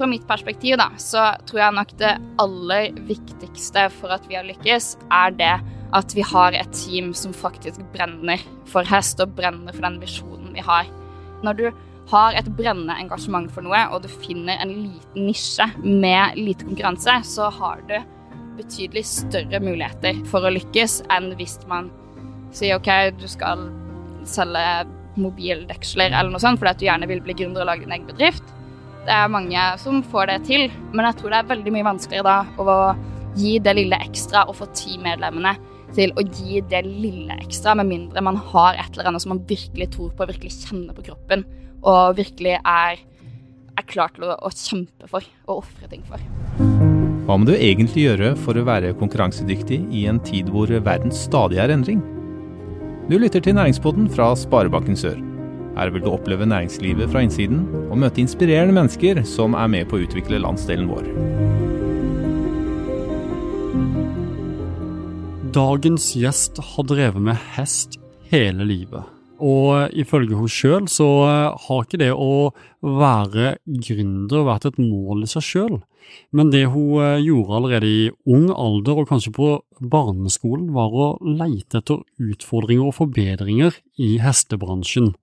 fra mitt perspektiv, da, så tror jeg nok det aller viktigste for at vi har lykkes, er det at vi har et team som faktisk brenner for hest, og brenner for den visjonen vi har. Når du har et brennende engasjement for noe, og du finner en liten nisje med lite konkurranse, så har du betydelig større muligheter for å lykkes enn hvis man sier OK, du skal selge mobildeksler eller noe sånt fordi at du gjerne vil bli gründer og lage din egen bedrift. Det er mange som får det til, men jeg tror det er veldig mye vanskeligere da å gi det lille ekstra og få teammedlemmene til å gi det lille ekstra, med mindre man har et eller annet som man virkelig tror på, virkelig kjenner på kroppen, og virkelig er, er klar til å, å kjempe for og ofre ting for. Hva må du egentlig gjøre for å være konkurransedyktig i en tid hvor verden stadig er endring? Du lytter til Næringspodden fra Sparebanken Sør. Her vil du oppleve næringslivet fra innsiden og møte inspirerende mennesker som er med på å utvikle landsdelen vår. Dagens gjest har drevet med hest hele livet. Og ifølge hun sjøl så har ikke det å være gründer vært et mål i seg sjøl. Men det hun gjorde allerede i ung alder, og kanskje på barneskolen, var å leite etter utfordringer og forbedringer i hestebransjen.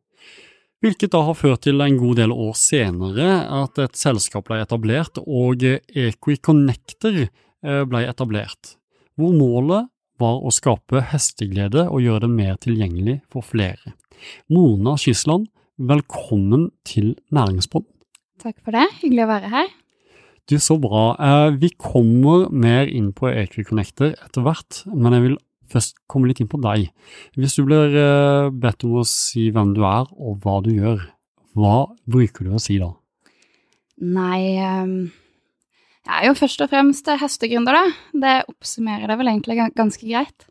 Hvilket da har ført til en god del år senere at et selskap ble etablert, og Equiconnector ble etablert, hvor målet var å skape hesteglede og gjøre det mer tilgjengelig for flere. Mona Skisland, velkommen til Næringspodden. Takk for det, hyggelig å være her. Du, Så bra. Vi kommer mer inn på Equiconnector etter hvert, men jeg vil først komme litt inn på deg. Hvis du blir bedt om å si hvem du er og hva du gjør, hva bruker du å si da? Nei Jeg er jo først og fremst hestegründer, da. Det oppsummerer det vel egentlig ganske greit.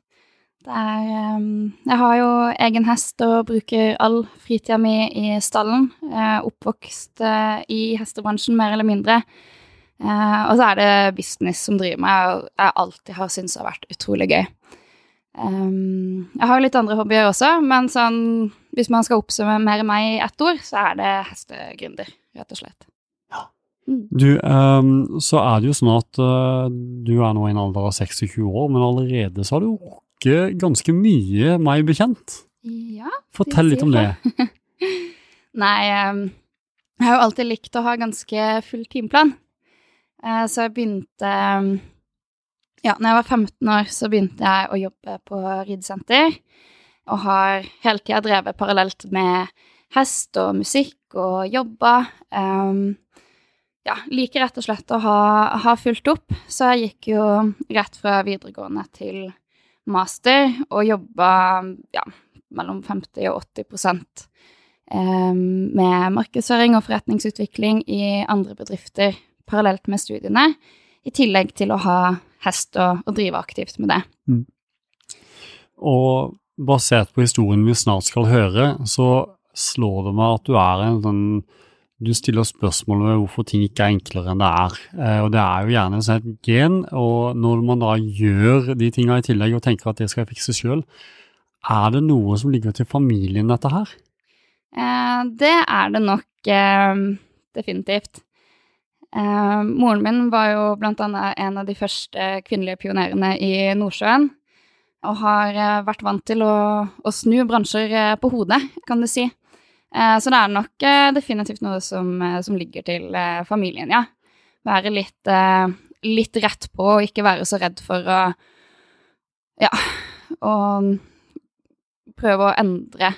Er, jeg har jo egen hest og bruker all fritida mi i stallen. Oppvokst i hestebransjen, mer eller mindre. og så er det business som driver meg, og jeg alltid har syntes det har vært utrolig gøy. Jeg har jo litt andre hobbyer også, men sånn, hvis man skal oppsummere meg i ett ord, så er det hestegründer, rett og slett. Du, um, så er det jo sånn at uh, du er nå i en alder av 26 år, men allerede så har du rukket ganske mye, meg bekjent. Ja. Fortell litt om det. Nei, um, jeg har jo alltid likt å ha ganske full timeplan. Uh, så jeg begynte um, Ja, når jeg var 15 år, så begynte jeg å jobbe på ridesenter. Og har hele tida drevet parallelt med hest og musikk og jobba. Um, ja, liker rett og slett å ha, ha fulgt opp. Så jeg gikk jo rett fra videregående til master og jobba ja, mellom 50 og 80 prosent med markedsføring og forretningsutvikling i andre bedrifter parallelt med studiene, i tillegg til å ha hest og, og drive aktivt med det. Mm. Og basert på historien vi snart skal høre, så slår det meg at du er en sånn du stiller spørsmål ved hvorfor ting ikke er enklere enn det er. Eh, og det er jo gjerne et gen, og når man da gjør de tinga i tillegg og tenker at det skal jeg fikse sjøl, er det noe som ligger til familien, dette her? Eh, det er det nok eh, definitivt. Eh, moren min var jo annet en av de første kvinnelige pionerene i Nordsjøen. Og har eh, vært vant til å, å snu bransjer eh, på hodet, kan du si. Så det er nok definitivt noe som, som ligger til familien, ja. Være litt, litt, rett på og ikke være så redd for å Ja, å prøve å endre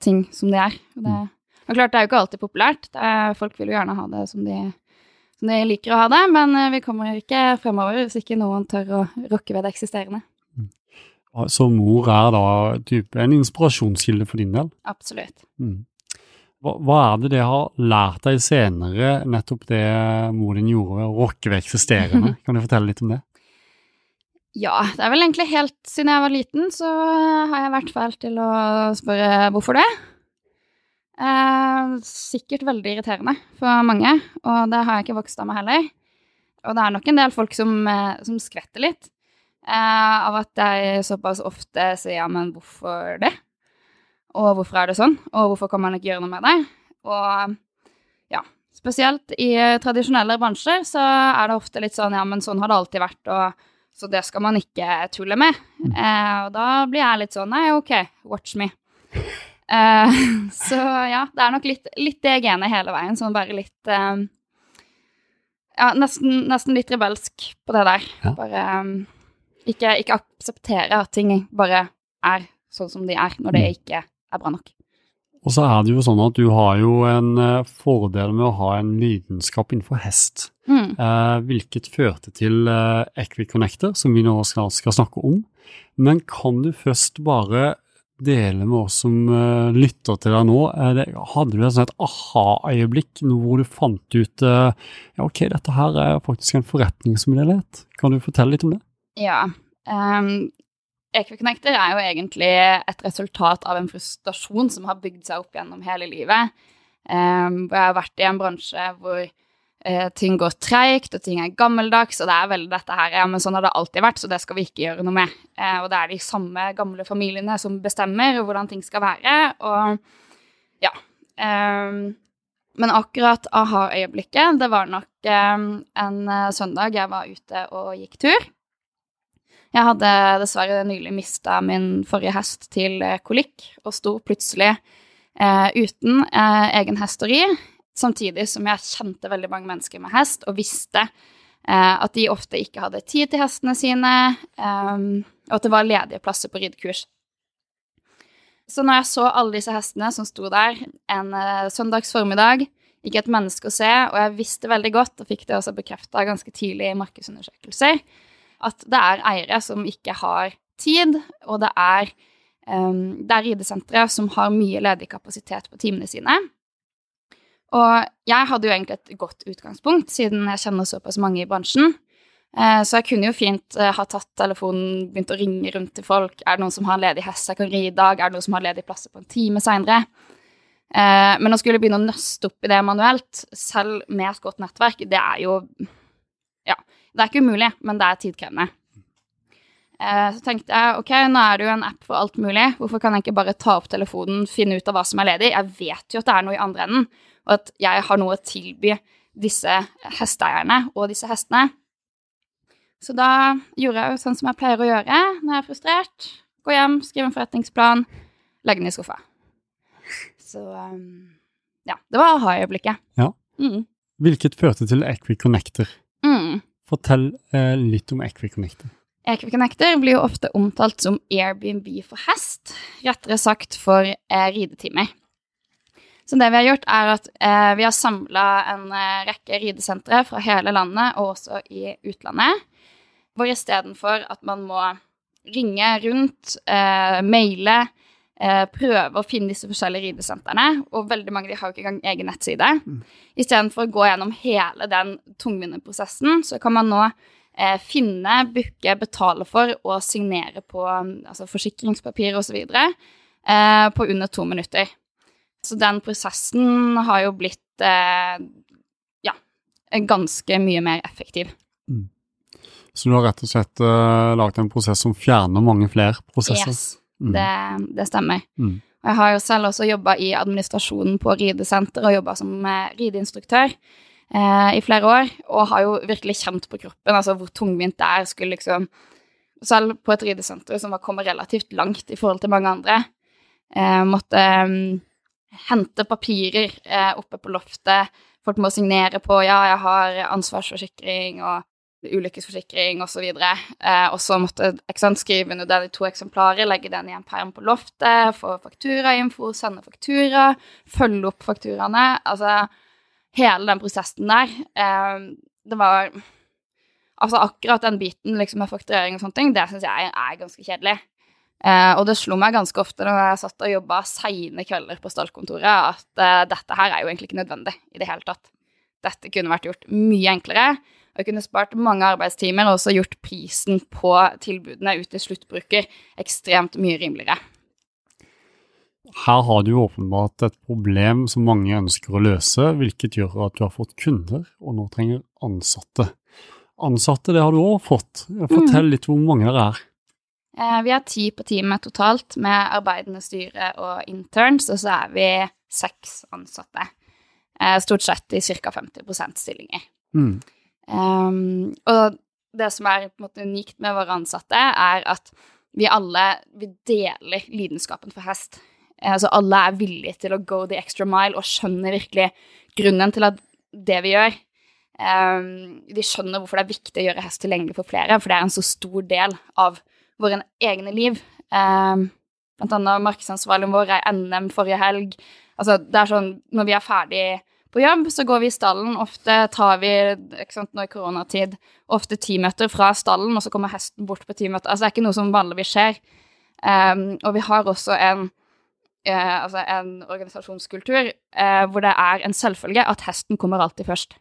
ting som de er. Det, og klart, det er jo ikke alltid populært. Er, folk vil jo gjerne ha det som de, de, liker å ha det, men vi kommer ikke fremover hvis ikke noen tør å rokke ved det eksisterende. Så mor er da type en inspirasjonskilde for din del? Absolutt. Mm. Hva, hva, er det det har lært deg senere, nettopp det mor din gjorde ved å rokke ved eksisterende? Kan du fortelle litt om det? Ja, det er vel egentlig helt siden jeg var liten, så har jeg vært fæl til å spørre hvorfor det. Eh, sikkert veldig irriterende for mange, og det har jeg ikke vokst av meg heller. Og det er nok en del folk som, som skvetter litt eh, av at jeg såpass ofte sier ja, men hvorfor det? Og hvorfor er det sånn? Og hvorfor kan man ikke gjøre noe med det? Og ja, spesielt i eh, tradisjonelle bransjer så er det ofte litt sånn ja, men sånn har det alltid vært, og så det skal man ikke tulle med. Eh, og da blir jeg litt sånn nei, OK, watch me. Eh, så ja, det er nok litt, litt det genet hele veien, sånn bare litt eh, Ja, nesten, nesten litt rebelsk på det der. Ja. Bare um, ikke, ikke akseptere at ting bare er sånn som de er, når det ikke er bra nok. Og så er det jo sånn at du har jo en fordel med å ha en lidenskap innenfor hest, Mm. eh, hvilket førte til eh, Equiconnector, som vi nå skal, skal snakke om. Men kan du først bare dele med oss som uh, lytter til deg nå, det, hadde du et sånt aha-øyeblikk hvor du fant ut uh, ja, ok, dette her er faktisk en forretningsmulighet. Kan du fortelle litt om det? Ja. Um, Equiconnector er jo egentlig et resultat av en frustrasjon som har bygd seg opp gjennom hele livet. Um, jeg har vært i en bransje hvor eh, ting går treigt, og ting er gammeldags, og det er veldig dette her Ja, men sånn har det alltid vært, så det skal vi ikke gjøre noe med. Eh, og det er de samme gamle familiene som bestemmer hvordan ting skal være, og ja. Eh, men akkurat aha-øyeblikket, det var nok um, en eh, søndag jeg var ute og gikk tur. Jeg hadde dessverre nylig mista min forrige hest til eh, kolikk, og sto plutselig eh, uten eh, egen hest å ri, samtidig som jeg kjente veldig mange mennesker med hest, og visste eh, at de ofte ikke hadde tid til hestene sine, eh, og at det var ledige plasser på ridekurs. Så når jeg så alle disse hestene som sto der en eh, søndags formiddag, ikke et menneske å se, og jeg visste veldig godt, og fikk det også bekrefta ganske tidlig i markedsundersøkelser, at det er eiere som ikke har tid, og det er, um, er ridesentre som har mye ledig kapasitet på timene sine. Og jeg hadde jo egentlig et godt utgangspunkt, siden jeg kjenner såpass mange i bransjen. Eh, så jeg kunne jo fint eh, ha tatt telefonen, begynt å ringe rundt til folk. Er det noen som har en ledig hest jeg kan ri i dag? Er det noen som har ledig plasser på en time seinere? Eh, men å skulle begynne å nøste opp i det manuelt, selv med et godt nettverk, det er jo Ja, det er ikke umulig, men det er tidkrevende. Så tenkte jeg ok, nå er det jo en app for alt mulig. Hvorfor kan jeg ikke bare ta opp telefonen, finne ut av hva som er ledig? Jeg vet jo at det er noe i andre enden, og at jeg har noe å tilby disse hesteeierne og disse hestene. Så da gjorde jeg jo sånn som jeg pleier å gjøre når jeg er frustrert. Gå hjem, skrive en forretningsplan, legge den i skuffa. Så um, ja, det var aha-øyeblikket. Ja. Mm. Hvilket førte til Equiconnector. Mm. Fortell eh, litt om Equiconnector. Equiconnector blir jo ofte omtalt som Airbnb for hest, rettere sagt for eh, ridetimer. Så det vi har gjort, er at eh, vi har samla en eh, rekke ridesentre fra hele landet, og også i utlandet, hvor istedenfor at man må ringe rundt, eh, maile, eh, prøve å finne disse forskjellige ridesentrene, og veldig mange av de har jo ikke engang egen nettside, istedenfor å gå gjennom hele den tungvinte prosessen, så kan man nå eh, finne, booke, betale for og signere på altså forsikringspapir osv. Eh, på under to minutter. Så den prosessen har jo blitt eh, ja, ganske mye mer effektiv. Så du har rett og slett uh, laget en prosess som fjerner mange flere prosesser? Yes, Mm. det, det stemmer. Mm. Jeg har jo selv også jobba i administrasjonen på ridesenter og jobba som eh, rideinstruktør eh, i flere år, og har jo virkelig kjent på kroppen altså hvor tungvint det er. Skulle liksom Selv på et ridesenter som var kommet relativt langt i forhold til mange andre, eh, måtte mm, hente papirer eh, oppe på loftet. Folk må signere på ja, jeg har ansvarsforsikring og ulykkesforsikring osv. Eh, og så måtte jeg skrive under den i to eksemplarer, legge den i en perm på loftet, få fakturainfo, sende faktura, følge opp fakturaene. Altså hele den prosessen der. Eh, det var Altså akkurat den biten liksom, med fakturering og sånne ting, det syns jeg er ganske kjedelig. Eh, og det slo meg ganske ofte når jeg satt og jobba seine kvelder på stallkontoret, at eh, dette her er jo egentlig ikke nødvendig i det hele tatt. Dette kunne vært gjort mye enklere. Og jeg kunne spart mange arbeidstimer og også gjort prisen på tilbudene ut til sluttbruker ekstremt mye rimeligere. Her har du åpenbart et problem som mange ønsker å løse, hvilket gjør at du har fått kunder, og nå trenger ansatte. Ansatte, det har du òg fått. Fortell litt hvor mange dere er. Eh, vi har ti på teamet totalt, med arbeidende styre og interns, og så er vi seks ansatte. eh, stort sett i ca. 50 stillinger. Mm. Um, og det som er måte unikt med våre ansatte, er at vi alle vi deler lidenskapen for hest. Altså alle er villige til å go the extra mile og skjønner virkelig grunnen til at det vi gjør. Um, de skjønner hvorfor det er viktig å gjøre hest tilgjengelig for flere, for det er en så stor del av våre egne liv. Eh, blant annet markedsansvarligen vår er NM forrige helg. Altså, det er sånn, når vi er ferdig på jobb, så går vi i stallen. Ofte tar vi, ikke sant, nå i koronatid, ofte ti meter fra stallen, og så kommer hesten bort på ti meter. Altså, det er ikke noe som vanligvis skjer. Eh, og vi har også en, Eh, altså en organisasjonskultur eh, hvor det er en selvfølge at hesten kommer alltid først.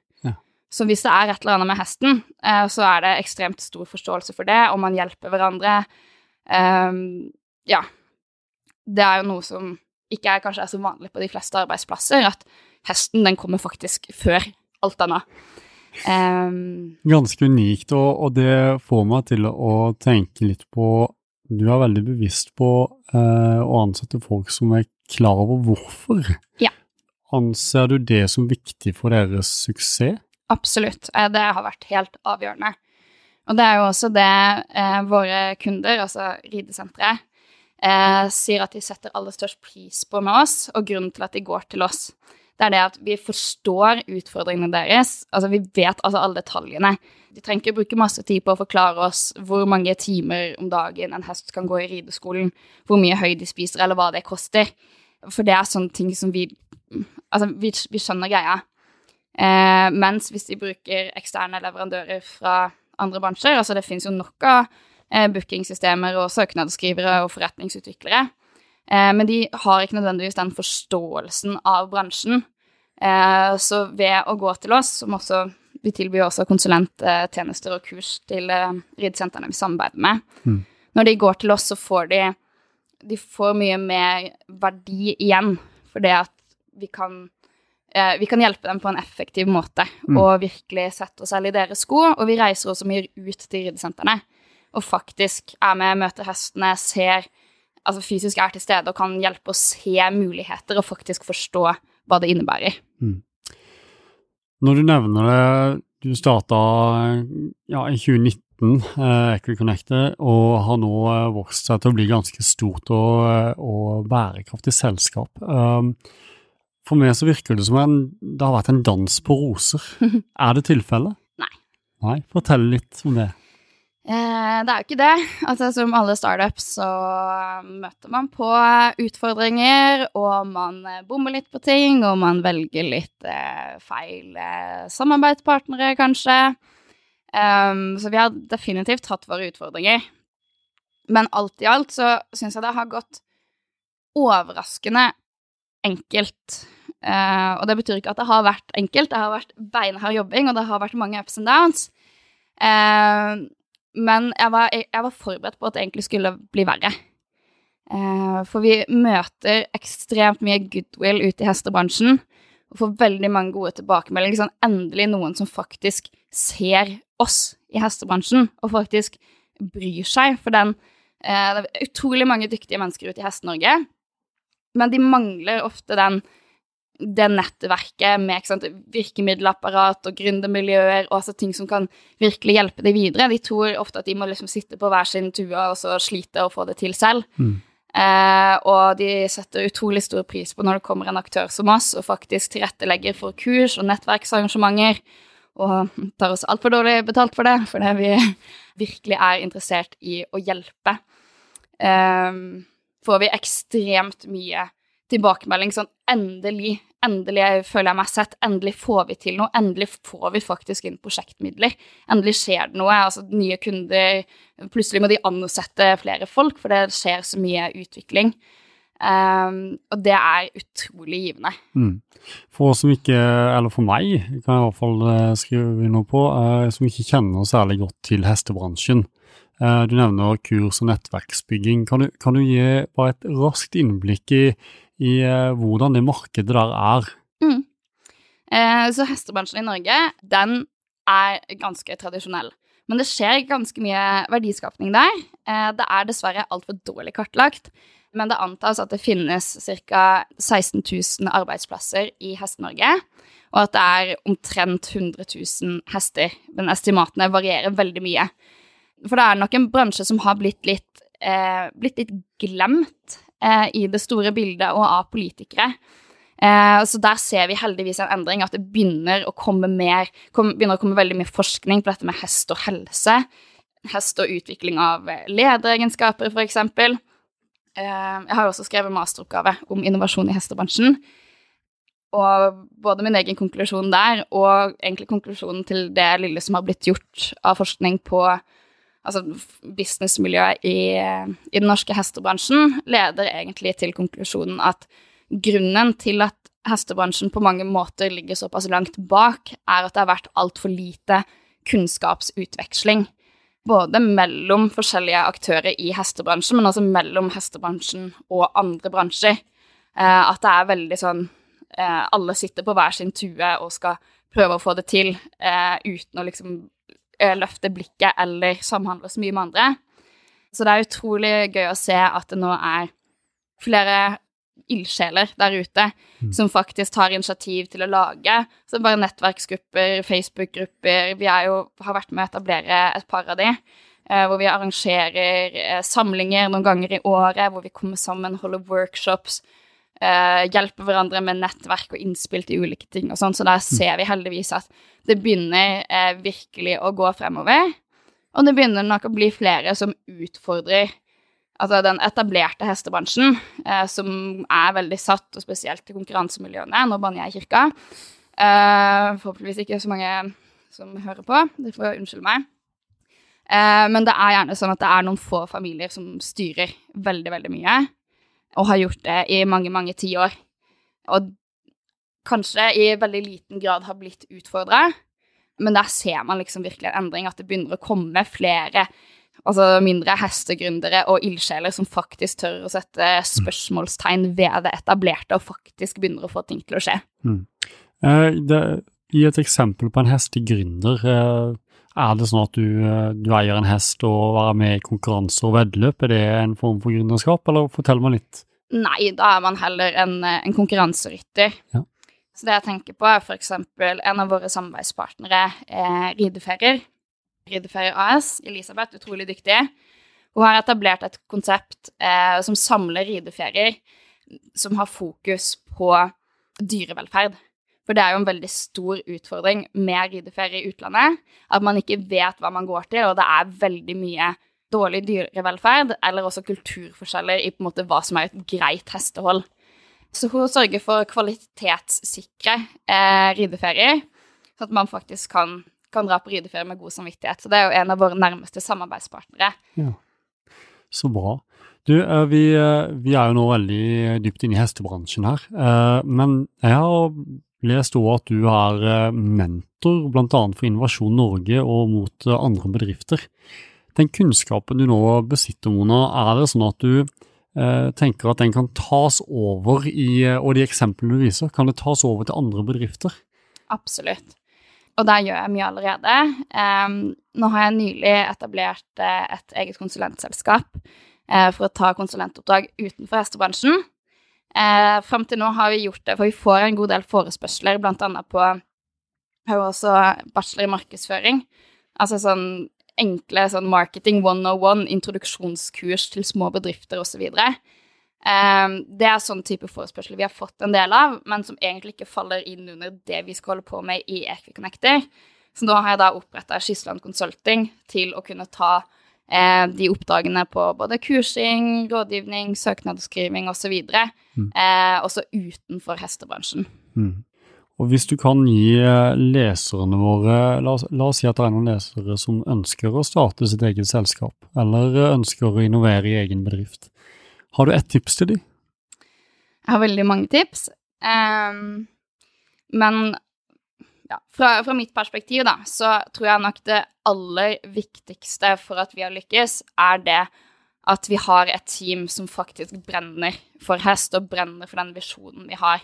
Så hvis det er et eller annet med hesten, uh, så er det ekstremt stor forståelse for det, og man hjelper hverandre. Um, ja. Det er jo noe som ikke er, kanskje er så vanlig på de fleste arbeidsplasser, at hesten den kommer faktisk før alt annet. Um, Ganske unikt, og, og, det får meg til å tenke litt på Du er veldig bevisst på eh, å ansette folk som er klar over hvorfor. Ja. Anser du det som viktig for deres suksess? Absolutt. Eh, det har vært helt avgjørende. Og det er jo også det eh, våre kunder, altså ridesenteret, eh, sier at de setter aller størst pris på med oss, og grunnen til at de går til oss. Det er det at vi forstår utfordringene deres. Altså, vi vet altså alle detaljene. De trenger ikke bruke masse tid på å forklare oss hvor mange timer om dagen en hest kan gå i rideskolen, hvor mye høy de spiser, eller hva det koster. For det er sånne ting som vi Altså, vi, vi skjønner greia. Eh, mens hvis de bruker eksterne leverandører fra andre bransjer, altså det finnes jo nok av eh, bookingsystemer og søknadsskrivere og forretningsutviklere, Eh, men de har ikke nødvendigvis den forståelsen av bransjen. Eh, så ved å gå til oss, som også vi tilbyr også konsulenttjenester og kurs til eh, ridesentrene vi samarbeider med. Mm. Når de går til oss, så får de, de får mye mer verdi igjen, for det at vi kan vi kan hjelpe dem på en effektiv måte mm. og virkelig sette oss selv i deres sko. Og vi reiser også mye ut til ridesentrene og faktisk er med, møter hestene, ser altså fysisk er til stede og kan hjelpe å se muligheter og faktisk forstå hva det innebærer. Mm. Når du nevner det, du starta ja, i 2019, eh, Equiconnected, og har nå eh, vokst seg til å bli ganske stort og, eh, og bærekraftig selskap. Um, for meg så virker det som en, det har vært en dans på roser. er det tilfellet? Nei. Nei, Fortell litt om det. Eh, det er jo ikke det. Altså, som alle startups så møter man på utfordringer, og man eh, bommer litt på ting, og man velger litt eh, feil eh, samarbeidspartnere, kanskje. Um, så vi har definitivt hatt våre utfordringer. Men alt i alt så syns jeg det har gått overraskende enkelt. Uh, og det betyr ikke at det har vært enkelt, det har vært beinhard jobbing, og det har vært mange ups and downs. Uh, men jeg var, jeg var, forberedt på at det egentlig skulle bli verre. Uh, for vi møter ekstremt mye goodwill ute i hestebransjen. Og får veldig mange gode tilbakemeldinger. Sånn, endelig noen som faktisk ser oss i hestebransjen, og faktisk bryr seg. For den, det er utrolig mange dyktige mennesker ute i Heste-Norge, men de mangler ofte den det nettverket med sant, virkemiddelapparat og gründermiljøer og altså ting som kan virkelig hjelpe dem videre. De tror ofte at de må liksom sitte på hver sin tue og så slite og få det til selv. Mm. Eh, og de setter utrolig stor pris på når det kommer en aktør som oss og faktisk tilrettelegger for kurs og nettverksarrangementer, og tar oss altfor dårlig betalt for det, fordi vi virkelig er interessert i å hjelpe. Eh, får vi ekstremt mye tilbakemelding sånn endelig, endelig føler jeg meg sett, endelig får vi til noe, endelig får vi faktisk inn prosjektmidler. Endelig skjer det noe, altså nye kunder Plutselig må de ansette flere folk, for det skjer så mye utvikling. Um, og det er utrolig givende. Mm. For oss som ikke, eller for meg, kan jeg i hvert fall eh, skrive noe på, uh, som ikke kjenner særlig godt til hestebransjen. Uh, du nevner kurs og nettverksbygging. Kan du, kan du gi bare et raskt innblikk i i uh, hvordan det markedet der er. Mm. Eh, så hestebransjen i Norge, den er ganske tradisjonell. Men det skjer ganske mye verdiskapning der. Eh, det er dessverre altfor dårlig kartlagt. Men det antas at det finnes ca. 16 000 arbeidsplasser i Heste-Norge, og at det er omtrent 100 000 hester. Men estimatene varierer veldig mye. For det er nok en bransje som har blitt litt, eh, blitt litt glemt eh, i det store bildet og av politikere. Eh, så der ser vi heldigvis en endring, at det begynner å komme, mer, kom, begynner å komme veldig mye forskning på dette med hest og helse. Hest og utvikling av lederegenskaper, f.eks. Eh, jeg har også skrevet masteroppgave om innovasjon i hestebransjen. Og både min egen konklusjon der og egentlig konklusjonen til det lille som har blitt gjort av forskning på altså businessmiljøet i, i den norske hestebransjen, leder egentlig til konklusjonen at grunnen til at hestebransjen på mange måter ligger såpass langt bak, er at det har vært altfor lite kunnskapsutveksling både mellom forskjellige aktører i hestebransjen, men også mellom hestebransjen og andre bransjer. Eh, at det er veldig sånn eh, Alle sitter på hver sin tue og skal prøve å få det til eh, uten å liksom løfte blikket eller samhandle så mye med andre. Så det er utrolig gøy å se at det nå er flere ildsjeler der ute mm. som faktisk tar initiativ til å lage så bare nettverksgrupper, Facebook-grupper Vi jo, har vært med å etablere et par av de, eh, hvor vi arrangerer eh, samlinger noen ganger i året, hvor vi kommer sammen, holder workshops, eh, hjelper hverandre med nettverk og innspill til ulike ting og sånn. Så der mm. ser vi heldigvis at det begynner eh, virkelig å gå fremover. Og det begynner nok å bli flere som utfordrer altså den etablerte hestebransjen, eh, som er veldig satt, og spesielt til konkurransemiljøene. Nå banner jeg i kirka. Eh, forhåpentligvis ikke så mange som hører på. De får unnskylde meg. Eh, men det er gjerne sånn at det er noen få familier som styrer veldig, veldig mye, og har gjort det i mange, mange tiår. Og kanskje i veldig liten grad har blitt utfordra, men der ser man liksom virkelig en endring, at det begynner å komme flere altså mindre hestegründere og ildsjeler som faktisk tør å sette spørsmålstegn ved det etablerte, og faktisk begynner å få ting til å skje. Mm. Eh, det, gi et eksempel på en hestegründer. Eh, er det sånn at du, eh, du, eier en hest og er med i konkurranser og veddeløp? Er det en form for gründerskap, eller fortell meg litt? Nei, da er man heller en, en konkurranserytter. Ja. Så det jeg tenker på, er f.eks. en av våre samarbeidspartnere, eh, Rideferier. Rideferier AS, Elisabeth, utrolig dyktig. Hun har etablert et konsept eh, som samler rideferier som har fokus på dyrevelferd. For det er jo en veldig stor utfordring med rideferie i utlandet. At man ikke vet hva man går til, og det er veldig mye dårlig dyrevelferd, eller også kulturforskjeller i på en måte hva som er et greit hestehold. Så hun sørger for kvalitetssikre eh, rideferier, sånn at man faktisk kan kan dra på rideferie med god samvittighet. Så det er jo en av våre nærmeste samarbeidspartnere. Ja. Så bra. Du, eh, vi, eh, vi, er jo nå veldig dypt inne i hestebransjen her, eh, men jeg har lest òg at du er mentor bl.a. for Innovasjon Norge og mot andre bedrifter. Den kunnskapen du nå besitter, Mona, er det sånn at du tenker at den kan tas over i, og de eksemplene du viser, kan det tas over til andre bedrifter? Absolutt og der gjør jeg mye allerede. Um, nå har jeg nylig etablert et eget konsulentselskap for å ta konsulentoppdrag utenfor hestebransjen. Uh, Fram til nå har vi gjort det, for vi får en god del forespørsler, blant annet på Har også bachelor i markedsføring. Altså sånn enkle sånn marketing 101, introduksjonskurs til små bedrifter osv. Um, det er sånn type forespørsel vi har fått en del av, men som egentlig ikke faller inn under det vi skal holde på med i Equiconnector. Så nå har jeg da oppretta Skisland Consulting til å kunne ta eh, de oppdragene på både kursing, rådgivning, søknadsskriving osv., mm. eh, også utenfor hestebransjen. Mm. Og hvis du kan gi eh, leserne våre, la oss, la oss, si at det er noen lesere som ønsker å starte sitt eget selskap, eller ønsker å innovere i egen bedrift. Har du ett tips til dem? Jeg har veldig mange tips. Um, men ja, fra, fra, mitt perspektiv, da, så tror jeg nok det aller viktigste for at vi har lykkes, er det at vi har et team som faktisk brenner for hest, og brenner for den visjonen vi har.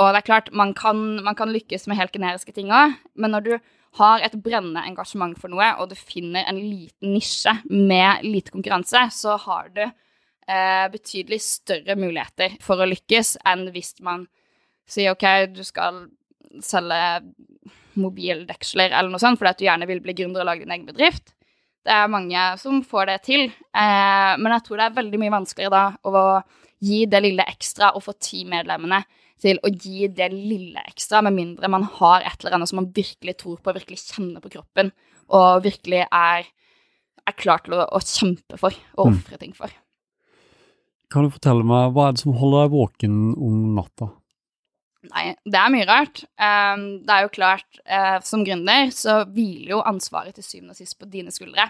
Og det er klart, man kan, man kan lykkes med helt generiske ting òg, men når du har et brennende engasjement for noe, og du finner en liten nisje med lite konkurranse, så har du eh, betydelig større muligheter for å lykkes enn hvis man sier OK, du skal selge mobildeksler eller noe sånt fordi at du gjerne vil bli gründer og lage din egen bedrift. Det er mange som får det til, eh, men jeg tror det er veldig mye vanskeligere da å gi det lille ekstra og få ti medlemmene til å gi det lille ekstra, med mindre man har et eller annet som man virkelig tror på, virkelig kjenner på kroppen, og virkelig er, er klar til å, å, kjempe for og mm. ofre ting for. Kan du fortelle meg, hva er det som holder deg våken om natta? Nei, det er mye rart. Um, det er jo klart, uh, som gründer så hviler jo ansvaret til syvende og sist på dine skuldre.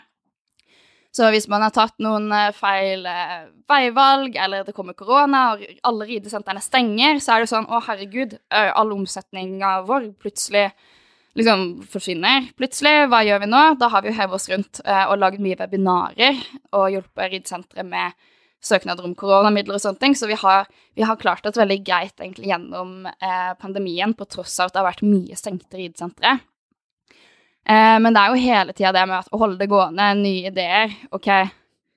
Så hvis man har tatt noen uh, feil uh, veivalg, eller det kommer korona, og alle ridesentrene stenger, så er det sånn å herregud, all omsetninga vår plutselig liksom forsvinner. Plutselig, hva gjør vi nå? Da har vi jo hevet oss rundt og laget mye webinarer og hjulpet ridesenteret med søknader om koronamidler og sånne ting. Så vi har, vi har klart oss veldig greit egentlig gjennom eh, pandemien, på tross av at det har vært mye stengte ridesentre. Eh, men det er jo hele tida det med å holde det gående, nye ideer. OK,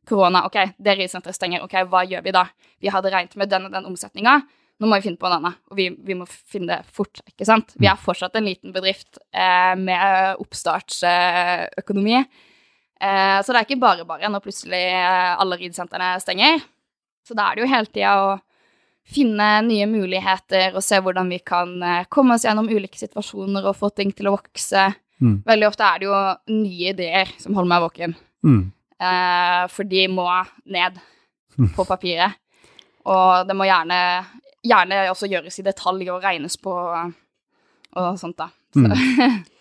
korona, OK, det ridesenteret stenger, OK, hva gjør vi da? Vi hadde regnet med den og den omsetninga. Nå må vi finne på en annen, og vi, vi, må finne det fort. ikke sant? Vi er fortsatt en liten bedrift eh, med oppstartsøkonomi. Eh, så det er ikke bare bare når plutselig eh, alle ridesentrene stenger. Så da er det jo hele tida å finne nye muligheter og se hvordan vi kan eh, komme oss gjennom ulike situasjoner og få ting til å vokse. Mm. Veldig ofte er det jo nye ideer som holder meg våken. Mm. for de må ned mm. på papiret. Og det må gjerne, gjerne også gjøres i detalj og regnes på og sånt, da. Så.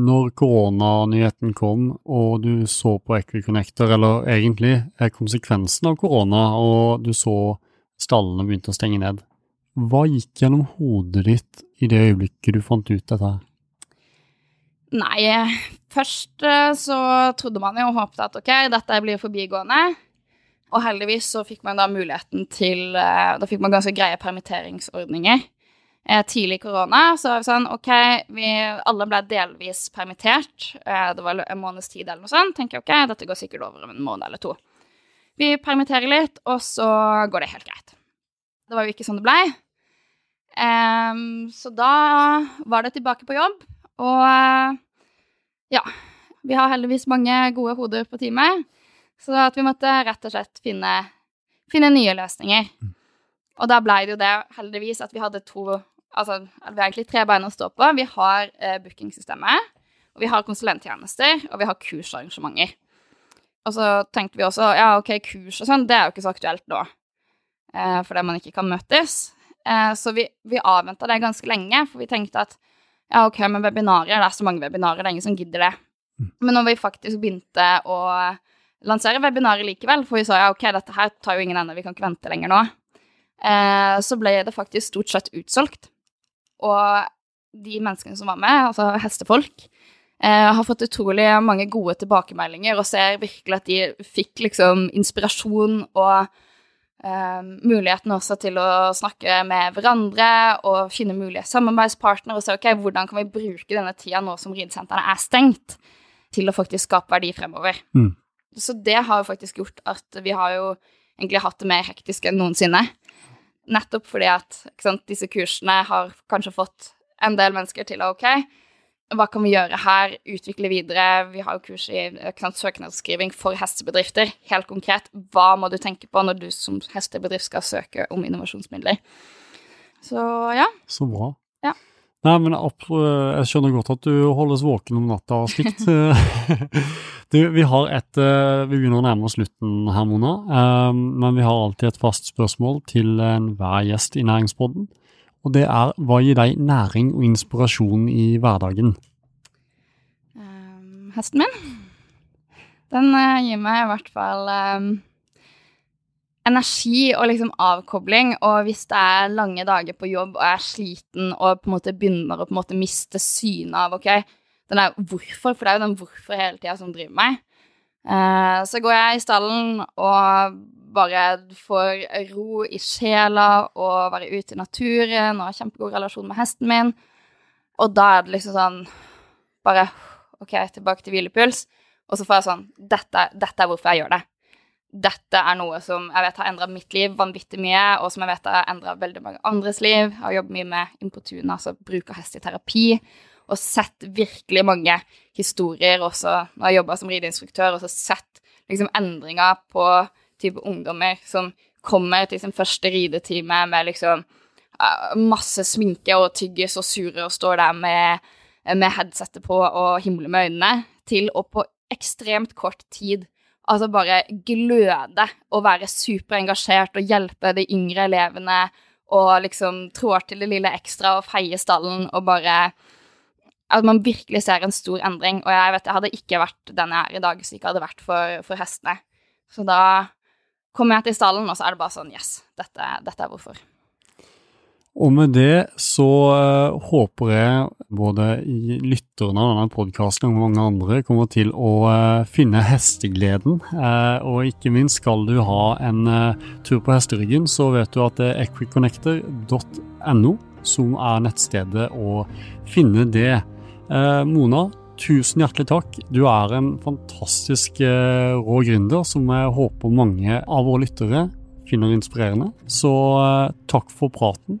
Når koronanyheten kom, og du så på Equiconnector, eller egentlig er konsekvensen av korona, og du så stallene begynte å stenge ned, hva gikk gjennom hodet ditt i det øyeblikket du fant ut dette? Nei, først eh, så trodde man jo og håpet at ok, dette blir forbigående. Og heldigvis så fikk man da muligheten til eh, Da fikk man ganske greie permitteringsordninger eh, tidlig korona, så var vi sånn OK, vi alle ble delvis permittert. Eh, det var en måneds tid eller noe sånt. Tenker jeg OK, dette går sikkert over om en måned eller to. Vi permitterer litt, og så går det helt greit. Det var jo ikke sånn det blei. Um, så da var det tilbake på jobb, og uh, ja. Vi har heldigvis mange gode hoder på teamet, så at vi måtte rett og slett finne, finne nye løsninger. Mm. Og da blei det jo det, heldigvis, at vi hadde to Altså, vi har egentlig tre bein å stå på. Vi har eh, bookingsystemet, og vi har konsulenttjenester, og vi har kursarrangementer. Og så tenkte vi også ja, OK, kurs og sånn, det er jo ikke så aktuelt nå, eh, fordi man ikke kan møtes. Eh, så vi, vi avventa det ganske lenge, for vi tenkte at ja, OK, men webinarer, det er så mange webinarer, det er ingen som gidder det. Mm. Men når vi faktisk begynte å lansere webinarer likevel, for vi sa ja, OK, dette her tar jo ingen ende, vi kan ikke vente lenger nå, eh, så ble det faktisk stort sett utsolgt. Og de menneskene som var med, altså hestefolk, eh, har fått utrolig mange gode tilbakemeldinger og ser virkelig at de fikk liksom inspirasjon og eh, muligheten også til å snakke med hverandre og finne mulige samarbeidspartnere og se ok, hvordan kan vi bruke denne tida nå som ridesentrene er stengt, til å faktisk skape verdi fremover. Mm. Så det har jo faktisk gjort at vi har jo egentlig hatt det mer hektisk enn noensinne. Nettopp fordi at sant, disse kursene har kanskje fått en del mennesker til å OK, hva kan vi gjøre her, utvikle videre? Vi har jo kurs i sant, søknadsskriving for hestebedrifter. Helt konkret, hva må du tenke på når du som hestebedrift skal søke om innovasjonsmidler? Så ja. Så bra. Ja. Nei, men jeg skjønner godt at du holdes våken om natta og slikt. du, vi har et eh, Vi begynner å nærme oss slutten her, Mona. Eh, men vi har alltid et fast spørsmål til enhver gjest i Næringspodden. Og det er hva gir deg næring og inspirasjon i hverdagen? Um, hesten min. Den uh, gir meg i hvert fall um energi og liksom avkobling. Og hvis det er lange dager på jobb og jeg er sliten og på en måte begynner å på en måte miste synet av ok, den der hvorfor, for det er jo den hvorfor hele tida som driver meg. Uh, så går jeg i stallen og bare får ro i sjela og være ute i naturen og har kjempegod relasjon med hesten min. Og da er det liksom sånn Bare OK, tilbake til hvilepuls. Og så får jeg sånn dette, dette er hvorfor jeg gjør det. Dette er noe som jeg vet har endra mitt liv vanvittig mye, og som jeg vet har endra veldig mange andres liv. Jeg har jobbet mye med Impotuna, altså bruk av hest i terapi, og sett virkelig mange historier også når jeg jobba som rideinstruktør, og så sett liksom endringer på type ungdommer som kommer til sin første ridetime med liksom uh, masse sminke og tyggis og sure og står der med, med headsetet på og himler med øynene, til å på ekstremt kort tid altså bare gløde og være superengasjert og hjelpe de yngre elevene og liksom trår til det lille ekstra og feie stallen og bare At man virkelig ser en stor endring. Og jeg vet jeg hadde ikke vært den jeg er i dag hvis det ikke hadde vært for, for hestene. Så da kommer jeg til stallen, og så er det bare sånn Yes, dette, dette er hvorfor. Og med det så uh, håper jeg både lytterne av denne podkasten og mange andre kommer til å uh, finne hestegleden. Uh, og ikke minst skal du ha en tur på hesteryggen, så vet du at det er equiconnector.no som er nettstedet å finne det. Mona, tusen hjertelig takk. Du er en fantastisk rå gründer som jeg håper mange av våre lyttere finner inspirerende. Så takk for praten.